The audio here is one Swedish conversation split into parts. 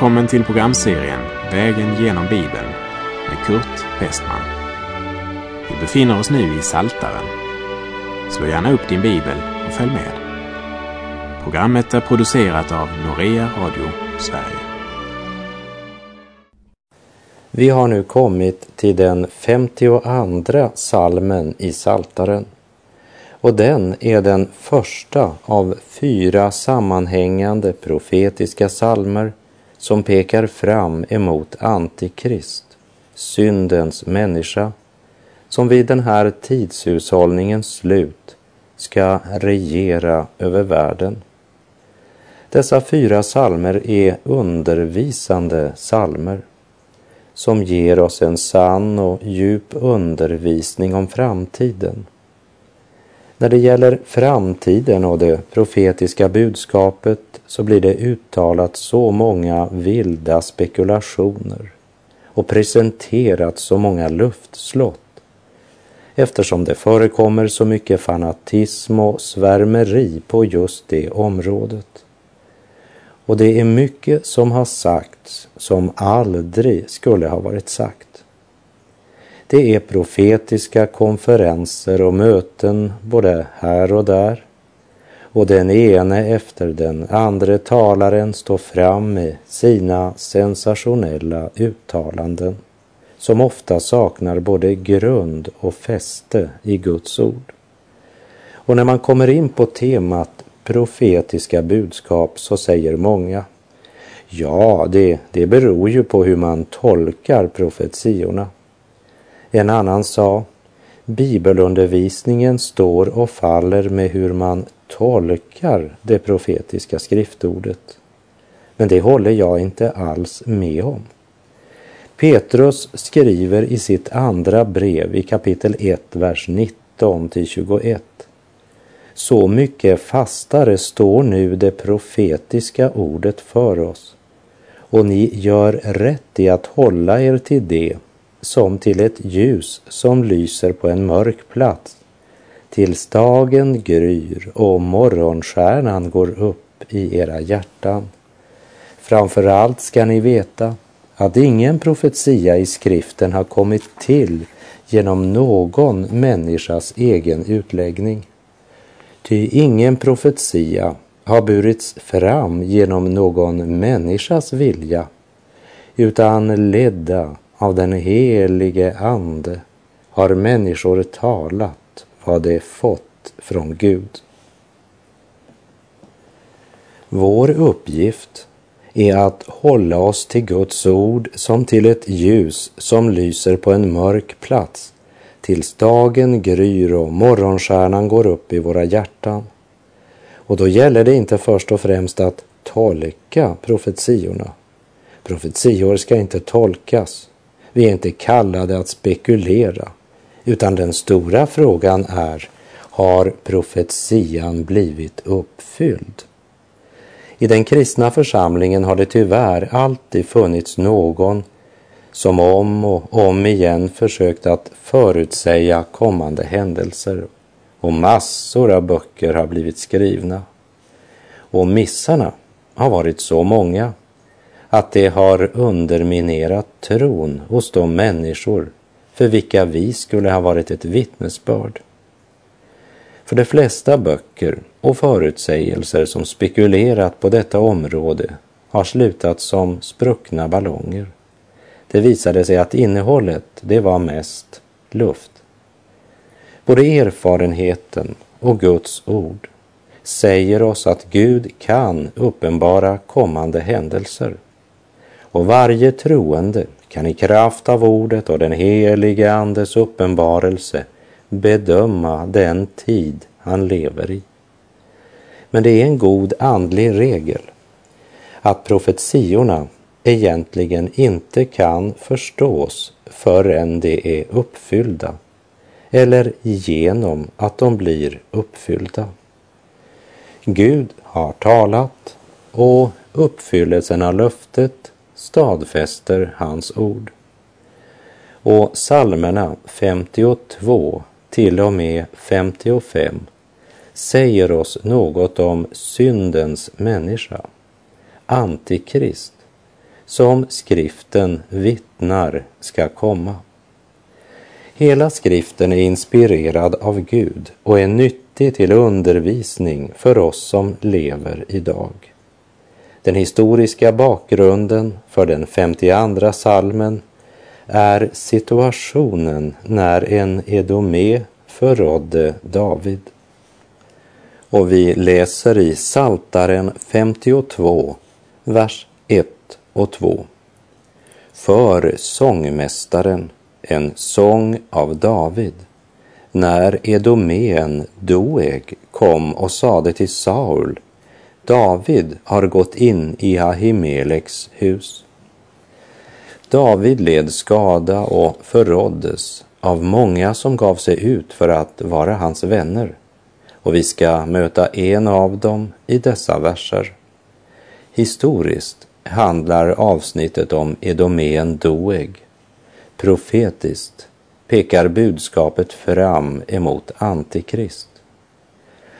Välkommen till programserien Vägen genom Bibeln med Kurt Westman. Vi befinner oss nu i Saltaren. Slå gärna upp din bibel och följ med. Programmet är producerat av Norea Radio Sverige. Vi har nu kommit till den 52 salmen i Saltaren. Och den är den första av fyra sammanhängande profetiska salmer som pekar fram emot Antikrist, syndens människa, som vid den här tidshushållningens slut ska regera över världen. Dessa fyra salmer är undervisande salmer som ger oss en sann och djup undervisning om framtiden. När det gäller framtiden och det profetiska budskapet så blir det uttalat så många vilda spekulationer och presenterat så många luftslott eftersom det förekommer så mycket fanatism och svärmeri på just det området. Och det är mycket som har sagts som aldrig skulle ha varit sagt. Det är profetiska konferenser och möten både här och där. Och den ene efter den andra talaren står fram med sina sensationella uttalanden som ofta saknar både grund och fäste i Guds ord. Och när man kommer in på temat profetiska budskap så säger många Ja, det, det beror ju på hur man tolkar profetiorna. En annan sa, bibelundervisningen står och faller med hur man tolkar det profetiska skriftordet. Men det håller jag inte alls med om. Petrus skriver i sitt andra brev i kapitel 1, vers 19 till 21. Så mycket fastare står nu det profetiska ordet för oss och ni gör rätt i att hålla er till det som till ett ljus som lyser på en mörk plats tills dagen gryr och morgonstjärnan går upp i era hjärtan. Framför allt ska ni veta att ingen profetia i skriften har kommit till genom någon människas egen utläggning. Ty ingen profetia har burits fram genom någon människas vilja utan ledda av den helige Ande har människor talat vad de fått från Gud. Vår uppgift är att hålla oss till Guds ord som till ett ljus som lyser på en mörk plats tills dagen gryr och morgonstjärnan går upp i våra hjärtan. Och då gäller det inte först och främst att tolka profetiorna. Profetior ska inte tolkas, vi är inte kallade att spekulera, utan den stora frågan är, har profetian blivit uppfylld? I den kristna församlingen har det tyvärr alltid funnits någon som om och om igen försökt att förutsäga kommande händelser och massor av böcker har blivit skrivna. Och missarna har varit så många att det har underminerat tron hos de människor för vilka vi skulle ha varit ett vittnesbörd. För de flesta böcker och förutsägelser som spekulerat på detta område har slutat som spruckna ballonger. Det visade sig att innehållet, det var mest luft. Både erfarenheten och Guds ord säger oss att Gud kan uppenbara kommande händelser och varje troende kan i kraft av ordet och den helige Andes uppenbarelse bedöma den tid han lever i. Men det är en god andlig regel att profetiorna egentligen inte kan förstås förrän de är uppfyllda eller genom att de blir uppfyllda. Gud har talat och uppfyllelsen av löftet stadfäster hans ord. Och psalmerna 52 till och med 55 säger oss något om syndens människa, Antikrist, som skriften vittnar ska komma. Hela skriften är inspirerad av Gud och är nyttig till undervisning för oss som lever idag. Den historiska bakgrunden för den 52 salmen är situationen när en Edomé förrådde David. Och vi läser i Saltaren 52, vers 1 och 2. För sångmästaren en sång av David när Edomén Doeg kom och sade till Saul David har gått in i Ahimeleks hus. David led skada och förråddes av många som gav sig ut för att vara hans vänner och vi ska möta en av dem i dessa verser. Historiskt handlar avsnittet om Edomén Doeg. Profetiskt pekar budskapet fram emot Antikrist.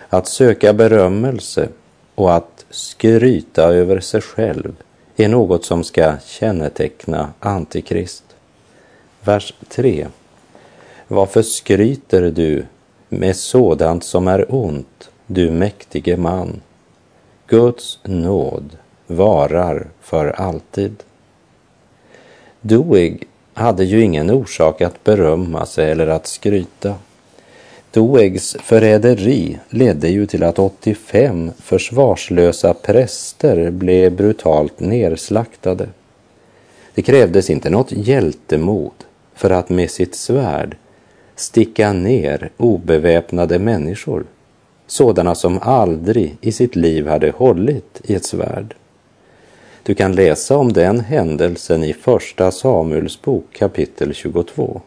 Att söka berömmelse och att skryta över sig själv är något som ska känneteckna Antikrist. Vers 3. Varför skryter du med sådant som är ont, du mäktige man? Guds nåd varar för alltid. Doeg hade ju ingen orsak att berömma sig eller att skryta. Doegs förräderi ledde ju till att 85 försvarslösa präster blev brutalt nerslaktade. Det krävdes inte något hjältemod för att med sitt svärd sticka ner obeväpnade människor, sådana som aldrig i sitt liv hade hållit i ett svärd. Du kan läsa om den händelsen i Första Samuels bok kapitel 22.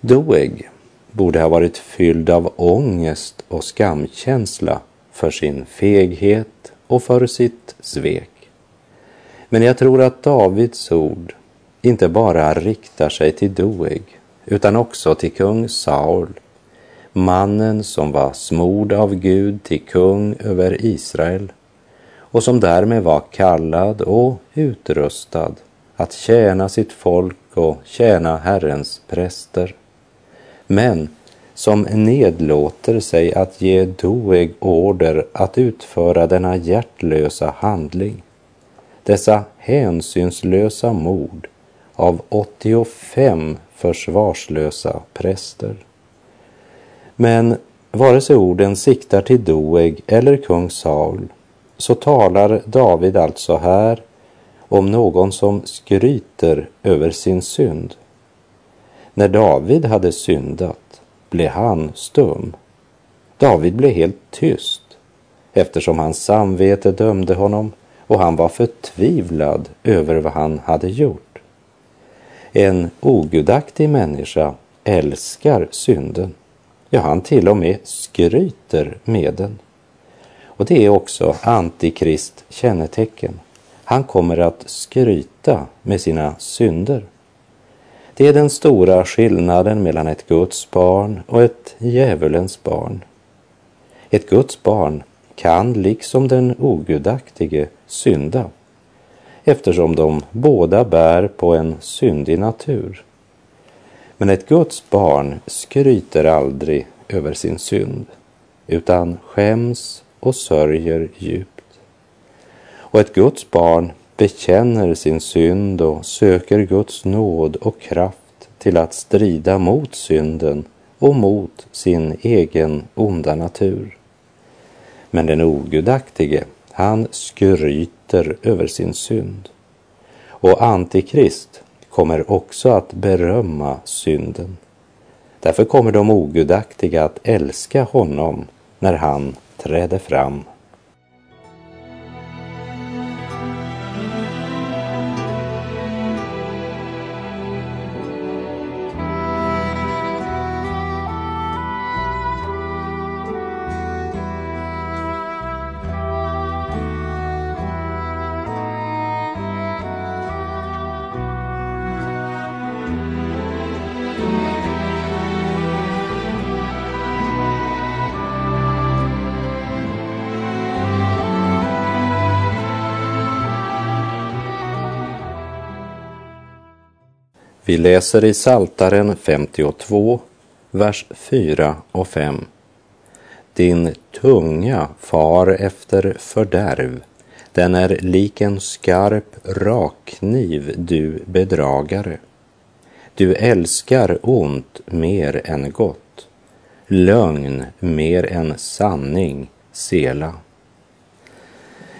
Doeg borde ha varit fylld av ångest och skamkänsla för sin feghet och för sitt svek. Men jag tror att Davids ord inte bara riktar sig till Doeg utan också till kung Saul, mannen som var smord av Gud till kung över Israel och som därmed var kallad och utrustad att tjäna sitt folk och tjäna Herrens präster. Men som nedlåter sig att ge Doeg order att utföra denna hjärtlösa handling. Dessa hänsynslösa mord av 85 försvarslösa präster. Men vare sig orden siktar till Doeg eller kung Saul så talar David alltså här om någon som skryter över sin synd. När David hade syndat blev han stum. David blev helt tyst eftersom hans samvete dömde honom och han var förtvivlad över vad han hade gjort. En ogudaktig människa älskar synden. Ja, han till och med skryter med den. Och det är också Antikrist kännetecken. Han kommer att skryta med sina synder. Det är den stora skillnaden mellan ett Guds barn och ett djävulens barn. Ett Guds barn kan liksom den ogudaktige synda eftersom de båda bär på en syndig natur. Men ett Guds barn skryter aldrig över sin synd utan skäms och sörjer djupt. Och ett Guds barn bekänner sin synd och söker Guds nåd och kraft till att strida mot synden och mot sin egen onda natur. Men den ogudaktige, han skryter över sin synd. Och Antikrist kommer också att berömma synden. Därför kommer de ogudaktiga att älska honom när han träder fram Vi läser i Saltaren 52, vers 4 och 5. Din tunga far efter fördärv, den är lik en skarp rakkniv, du bedragare. Du älskar ont mer än gott, lögn mer än sanning, Sela.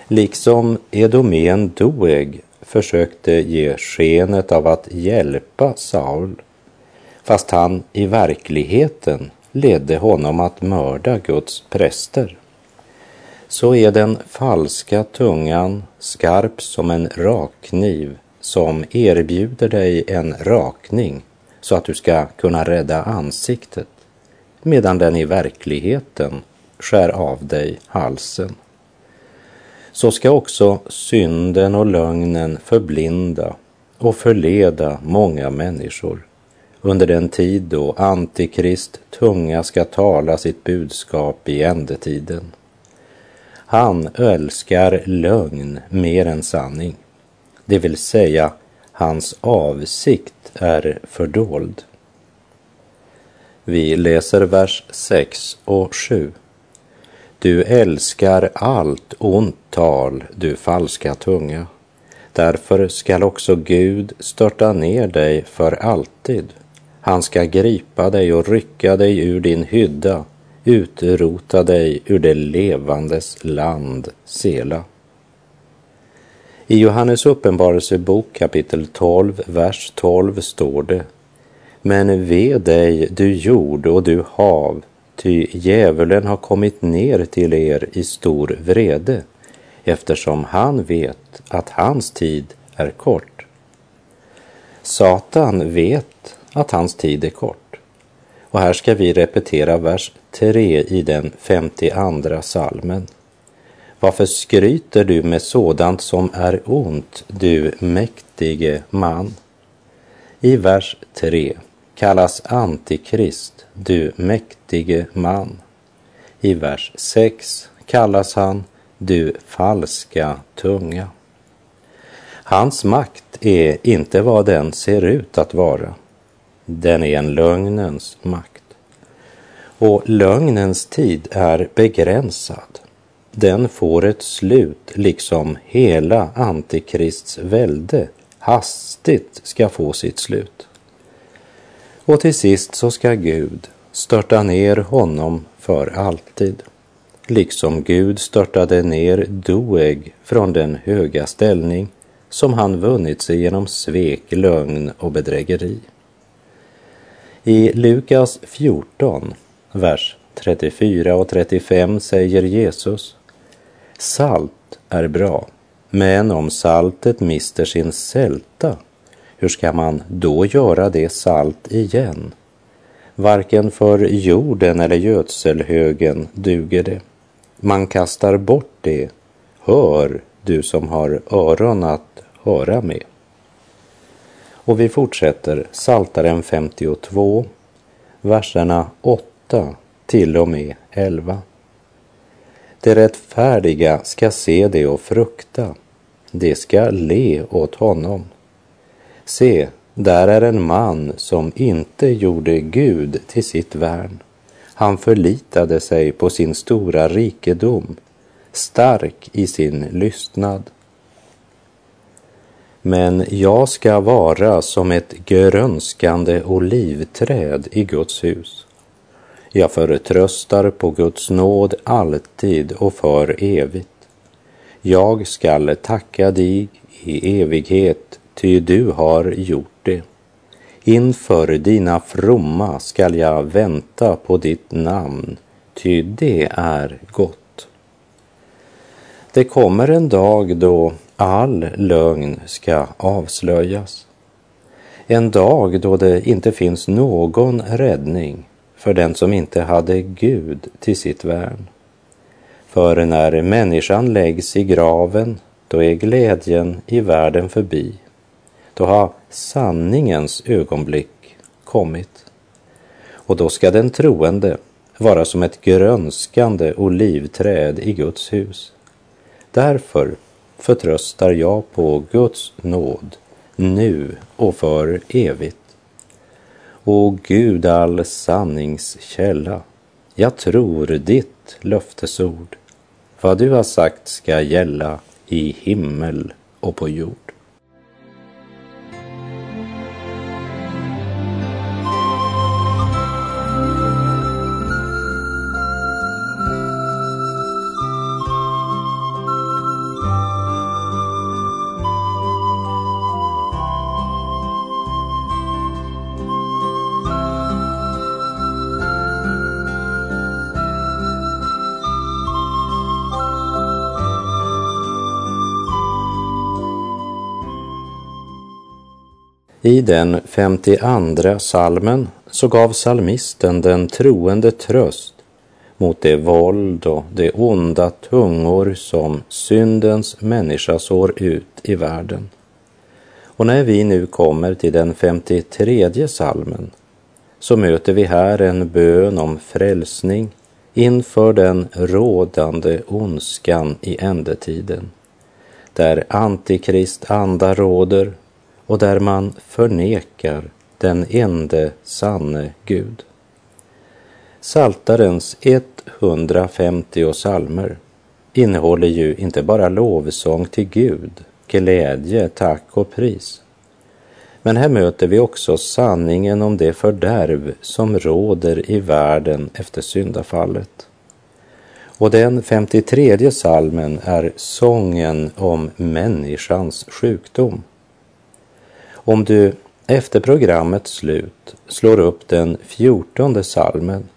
Liksom Edomen Doeg försökte ge skenet av att hjälpa Saul, fast han i verkligheten ledde honom att mörda Guds präster. Så är den falska tungan skarp som en rakkniv som erbjuder dig en rakning så att du ska kunna rädda ansiktet, medan den i verkligheten skär av dig halsen. Så ska också synden och lögnen förblinda och förleda många människor under den tid då Antikrist tunga ska tala sitt budskap i ändetiden. Han älskar lögn mer än sanning, det vill säga hans avsikt är fördold. Vi läser vers 6 och 7. Du älskar allt ont tal, du falska tunga. Därför skall också Gud störta ner dig för alltid. Han ska gripa dig och rycka dig ur din hydda, utrota dig ur det levandes land, Sela. I Johannes uppenbarelsebok kapitel 12, vers 12 står det Men ve dig, du jord och du hav, ty djävulen har kommit ner till er i stor vrede, eftersom han vet att hans tid är kort. Satan vet att hans tid är kort. Och här ska vi repetera vers 3 i den 52 salmen. Varför skryter du med sådant som är ont, du mäktige man? I vers 3 kallas Antikrist, du mäktige man. I vers 6 kallas han du falska tunga. Hans makt är inte vad den ser ut att vara. Den är en lögnens makt. Och lögnens tid är begränsad. Den får ett slut liksom hela Antikrists välde hastigt ska få sitt slut. Och till sist så ska Gud störta ner honom för alltid, liksom Gud störtade ner Doeg från den höga ställning som han vunnit sig genom svek, lögn och bedrägeri. I Lukas 14, vers 34 och 35 säger Jesus Salt är bra, men om saltet mister sin sälta, hur ska man då göra det salt igen? Varken för jorden eller gödselhögen duger det. Man kastar bort det. Hör, du som har öron att höra med. Och vi fortsätter Saltaren 52, verserna 8 till och med 11. Det rättfärdiga ska se det och frukta, det ska le åt honom. Se, där är en man som inte gjorde Gud till sitt värn. Han förlitade sig på sin stora rikedom, stark i sin lystnad. Men jag ska vara som ett grönskande olivträd i Guds hus. Jag förtröstar på Guds nåd alltid och för evigt. Jag skall tacka dig i evighet, ty du har gjort det. Inför dina fromma skall jag vänta på ditt namn, ty det är gott. Det kommer en dag då all lögn ska avslöjas. En dag då det inte finns någon räddning för den som inte hade Gud till sitt värn. För när människan läggs i graven, då är glädjen i världen förbi. Då har sanningens ögonblick kommit. Och då ska den troende vara som ett grönskande olivträd i Guds hus. Därför förtröstar jag på Guds nåd nu och för evigt. O Gud, all sanningskälla, jag tror ditt löftesord. Vad du har sagt ska gälla i himmel och på jord. I den 52 salmen så gav salmisten den troende tröst mot det våld och de onda tungor som syndens människa sår ut i världen. Och när vi nu kommer till den 53 salmen så möter vi här en bön om frälsning inför den rådande ondskan i ändetiden, där antikrist anda råder och där man förnekar den ende sanne Gud. Saltarens 150 salmer innehåller ju inte bara lovsång till Gud, glädje, tack och pris. Men här möter vi också sanningen om det fördärv som råder i världen efter syndafallet. Och den 53 salmen är sången om människans sjukdom. Om du efter programmets slut slår upp den fjortonde salmen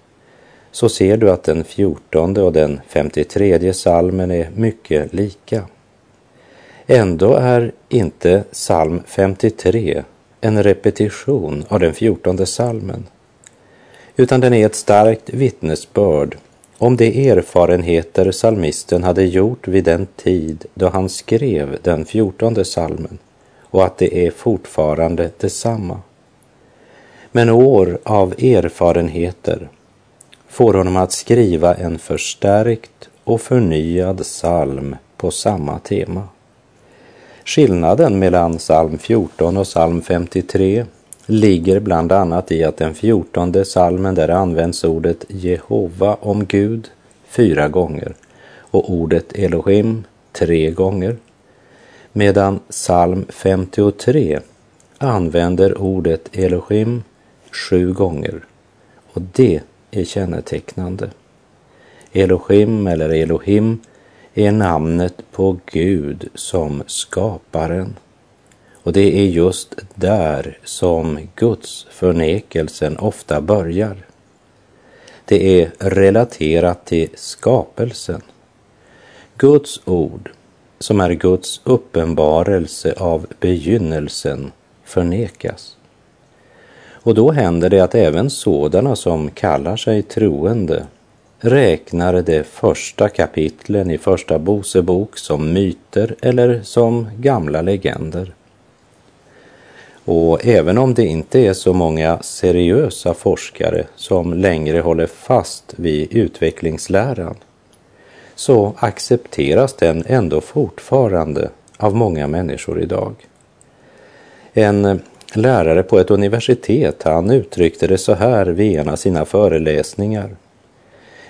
så ser du att den fjortonde och den 53 salmen är mycket lika. Ändå är inte psalm 53 en repetition av den fjortonde salmen, utan den är ett starkt vittnesbörd om de erfarenheter salmisten hade gjort vid den tid då han skrev den fjortonde salmen och att det är fortfarande detsamma. Men år av erfarenheter får honom att skriva en förstärkt och förnyad psalm på samma tema. Skillnaden mellan psalm 14 och psalm 53 ligger bland annat i att den fjortonde psalmen där används ordet Jehova om Gud fyra gånger och ordet Elohim tre gånger medan psalm 53 använder ordet Elohim sju gånger och det är kännetecknande. Elohim eller Elohim är namnet på Gud som skaparen. Och det är just där som Guds förnekelsen ofta börjar. Det är relaterat till skapelsen. Guds ord som är Guds uppenbarelse av begynnelsen förnekas. Och då händer det att även sådana som kallar sig troende räknar de första kapitlen i Första Mosebok som myter eller som gamla legender. Och även om det inte är så många seriösa forskare som längre håller fast vid utvecklingsläran så accepteras den ändå fortfarande av många människor idag. En lärare på ett universitet, han uttryckte det så här vid en av sina föreläsningar.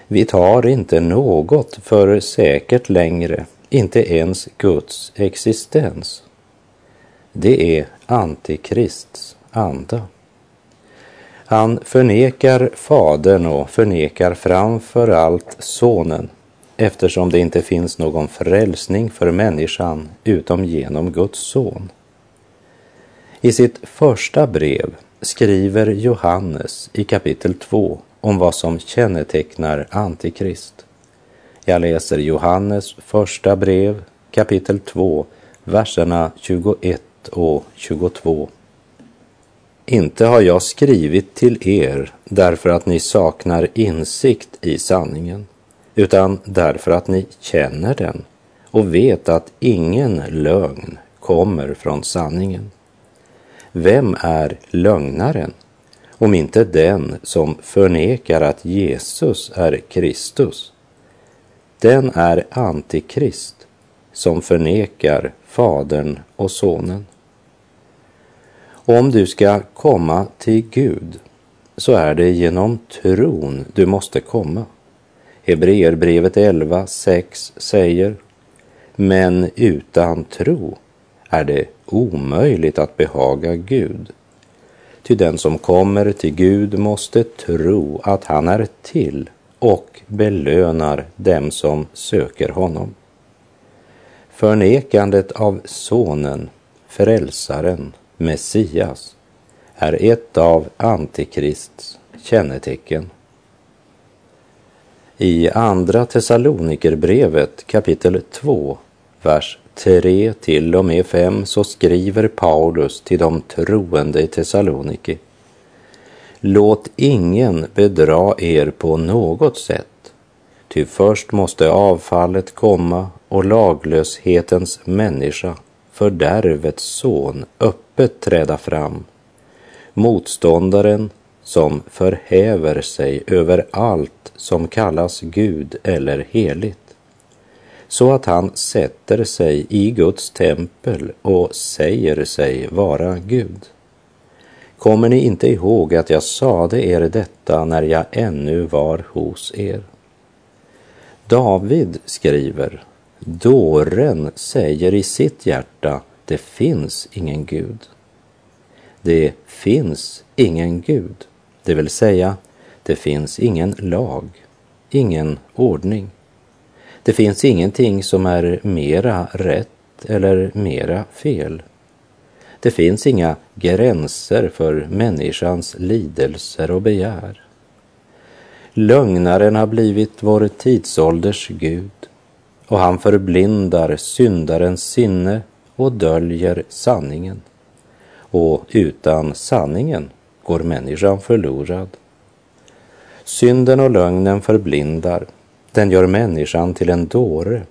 Vi tar inte något för säkert längre, inte ens Guds existens. Det är Antikrists anda. Han förnekar Fadern och förnekar framför allt Sonen eftersom det inte finns någon frälsning för människan utom genom Guds son. I sitt första brev skriver Johannes i kapitel 2 om vad som kännetecknar Antikrist. Jag läser Johannes första brev kapitel 2, verserna 21 och 22. Inte har jag skrivit till er därför att ni saknar insikt i sanningen utan därför att ni känner den och vet att ingen lögn kommer från sanningen. Vem är lögnaren om inte den som förnekar att Jesus är Kristus? Den är antikrist som förnekar Fadern och Sonen. Om du ska komma till Gud så är det genom tron du måste komma. Hebreerbrevet 11.6 säger Men utan tro är det omöjligt att behaga Gud. Ty den som kommer till Gud måste tro att han är till och belönar dem som söker honom. Förnekandet av Sonen, Frälsaren, Messias är ett av Antikrists kännetecken. I Andra Thessalonikerbrevet kapitel 2, vers 3 till och med 5 så skriver Paulus till de troende i Thessaloniki. Låt ingen bedra er på något sätt, ty först måste avfallet komma och laglöshetens människa, fördärvets son, öppet träda fram. Motståndaren som förhäver sig över allt som kallas Gud eller heligt så att han sätter sig i Guds tempel och säger sig vara Gud. Kommer ni inte ihåg att jag sade er detta när jag ännu var hos er? David skriver, dåren säger i sitt hjärta, det finns ingen Gud. Det finns ingen Gud, det vill säga, det finns ingen lag, ingen ordning. Det finns ingenting som är mera rätt eller mera fel. Det finns inga gränser för människans lidelser och begär. Lögnaren har blivit vår tidsålders Gud och han förblindar syndarens sinne och döljer sanningen. Och utan sanningen går människan förlorad. Synden och lögnen förblindar den gör människan till en dåre.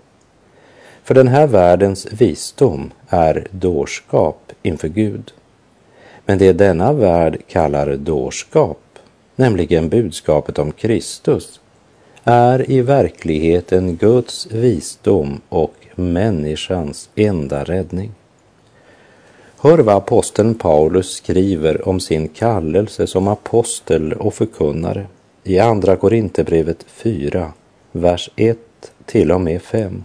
För den här världens visdom är dårskap inför Gud. Men det denna värld kallar dårskap, nämligen budskapet om Kristus, är i verkligheten Guds visdom och människans enda räddning. Hör vad aposteln Paulus skriver om sin kallelse som apostel och förkunnare i Andra Korinthierbrevet 4, vers 1 till och med 5.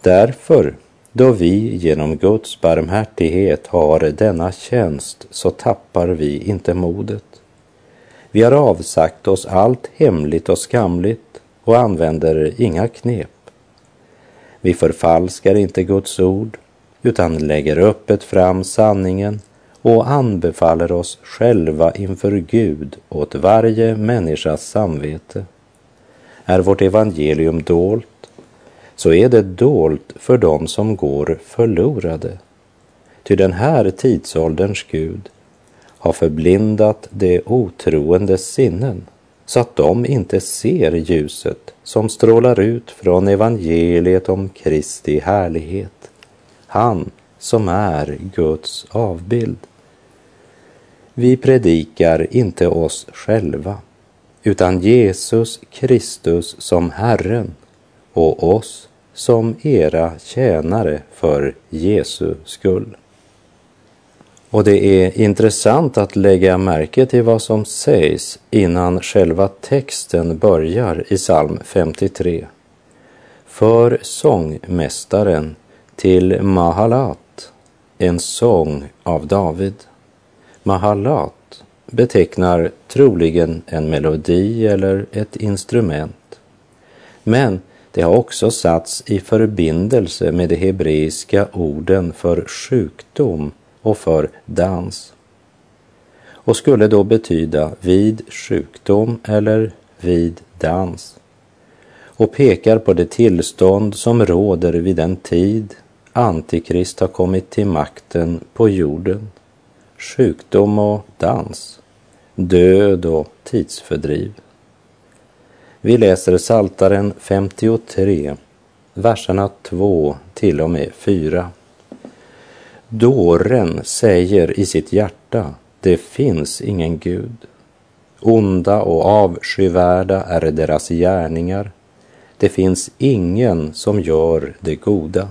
Därför, då vi genom Guds barmhärtighet har denna tjänst, så tappar vi inte modet. Vi har avsagt oss allt hemligt och skamligt och använder inga knep. Vi förfalskar inte Guds ord, utan lägger öppet fram sanningen och anbefaller oss själva inför Gud åt varje människas samvete. Är vårt evangelium dolt, så är det dolt för dem som går förlorade. Ty den här tidsålderns Gud har förblindat de otroendes sinnen så att de inte ser ljuset som strålar ut från evangeliet om Kristi härlighet. Han som är Guds avbild. Vi predikar inte oss själva utan Jesus Kristus som Herren och oss som era tjänare för Jesu skull. Och det är intressant att lägga märke till vad som sägs innan själva texten börjar i psalm 53. För sångmästaren till Mahalat, en sång av David. Mahalat betecknar troligen en melodi eller ett instrument. Men det har också satts i förbindelse med de hebreiska orden för sjukdom och för dans och skulle då betyda vid sjukdom eller vid dans och pekar på det tillstånd som råder vid den tid Antikrist har kommit till makten på jorden. Sjukdom och dans död och tidsfördriv. Vi läser Saltaren 53, verserna 2 till och med 4. Dåren säger i sitt hjärta, det finns ingen Gud. Onda och avskyvärda är deras gärningar. Det finns ingen som gör det goda.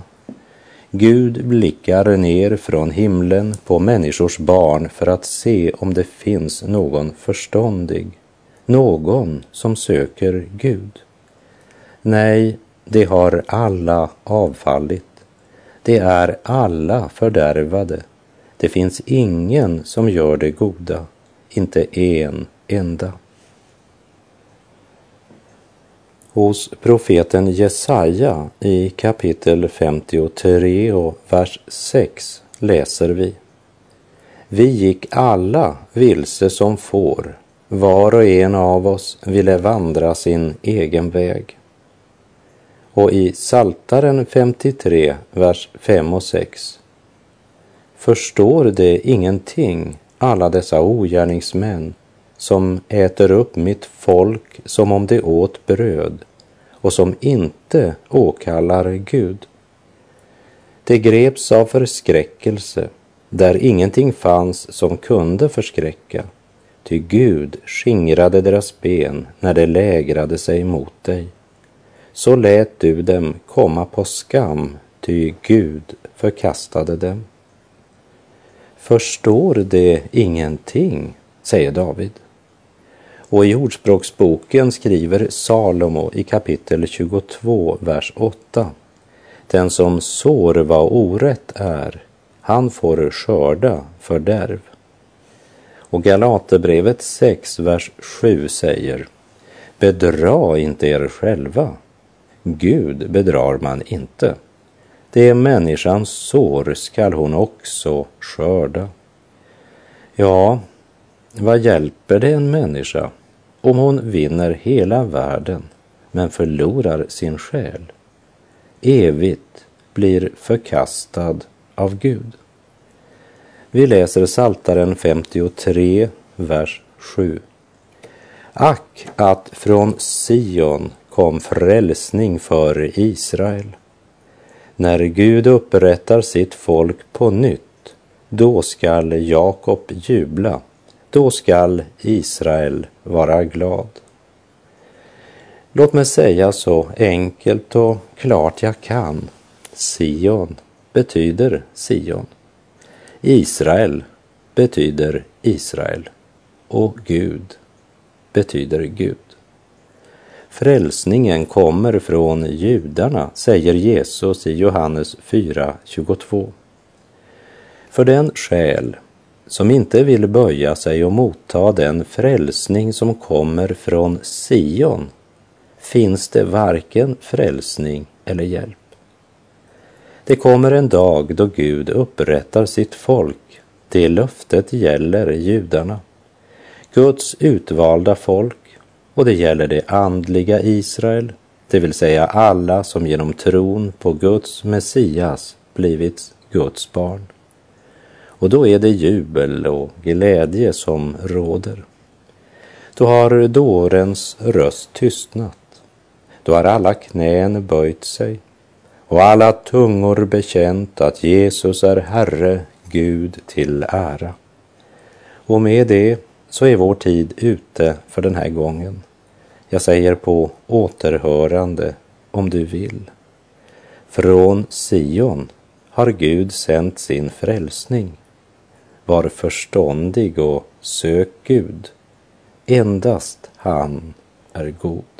Gud blickar ner från himlen på människors barn för att se om det finns någon förståndig, någon som söker Gud. Nej, det har alla avfallit. Det är alla fördärvade. Det finns ingen som gör det goda, inte en enda. Hos profeten Jesaja i kapitel 53 och vers 6 läser vi. Vi gick alla vilse som får, var och en av oss ville vandra sin egen väg. Och i Saltaren 53, vers 5 och 6. Förstår det ingenting, alla dessa ogärningsmän, som äter upp mitt folk som om de åt bröd och som inte åkallar Gud. De greps av förskräckelse där ingenting fanns som kunde förskräcka, ty Gud skingrade deras ben när de lägrade sig mot dig. Så lät du dem komma på skam, ty Gud förkastade dem. Förstår de ingenting, säger David. Och i Ordspråksboken skriver Salomo i kapitel 22, vers 8. Den som sår vad orätt är, han får skörda fördärv. Och Galaterbrevet 6, vers 7 säger Bedra inte er själva. Gud bedrar man inte. Det människan sår skall hon också skörda. Ja, vad hjälper det en människa om hon vinner hela världen men förlorar sin själ? Evigt blir förkastad av Gud. Vi läser Saltaren 53, vers 7. Ack att från Sion kom frälsning för Israel. När Gud upprättar sitt folk på nytt, då skall Jakob jubla då skall Israel vara glad. Låt mig säga så enkelt och klart jag kan. Sion betyder Sion. Israel betyder Israel. Och Gud betyder Gud. Frälsningen kommer från judarna, säger Jesus i Johannes 4.22. För den själ som inte vill böja sig och motta den frälsning som kommer från Sion finns det varken frälsning eller hjälp. Det kommer en dag då Gud upprättar sitt folk. Det löftet gäller judarna, Guds utvalda folk och det gäller det andliga Israel, det vill säga alla som genom tron på Guds Messias blivit Guds barn. Och då är det jubel och glädje som råder. Då har dårens röst tystnat. Då har alla knän böjt sig och alla tungor bekänt att Jesus är Herre, Gud till ära. Och med det så är vår tid ute för den här gången. Jag säger på återhörande om du vill. Från Sion har Gud sänt sin frälsning var förståndig och sök Gud. Endast han är god.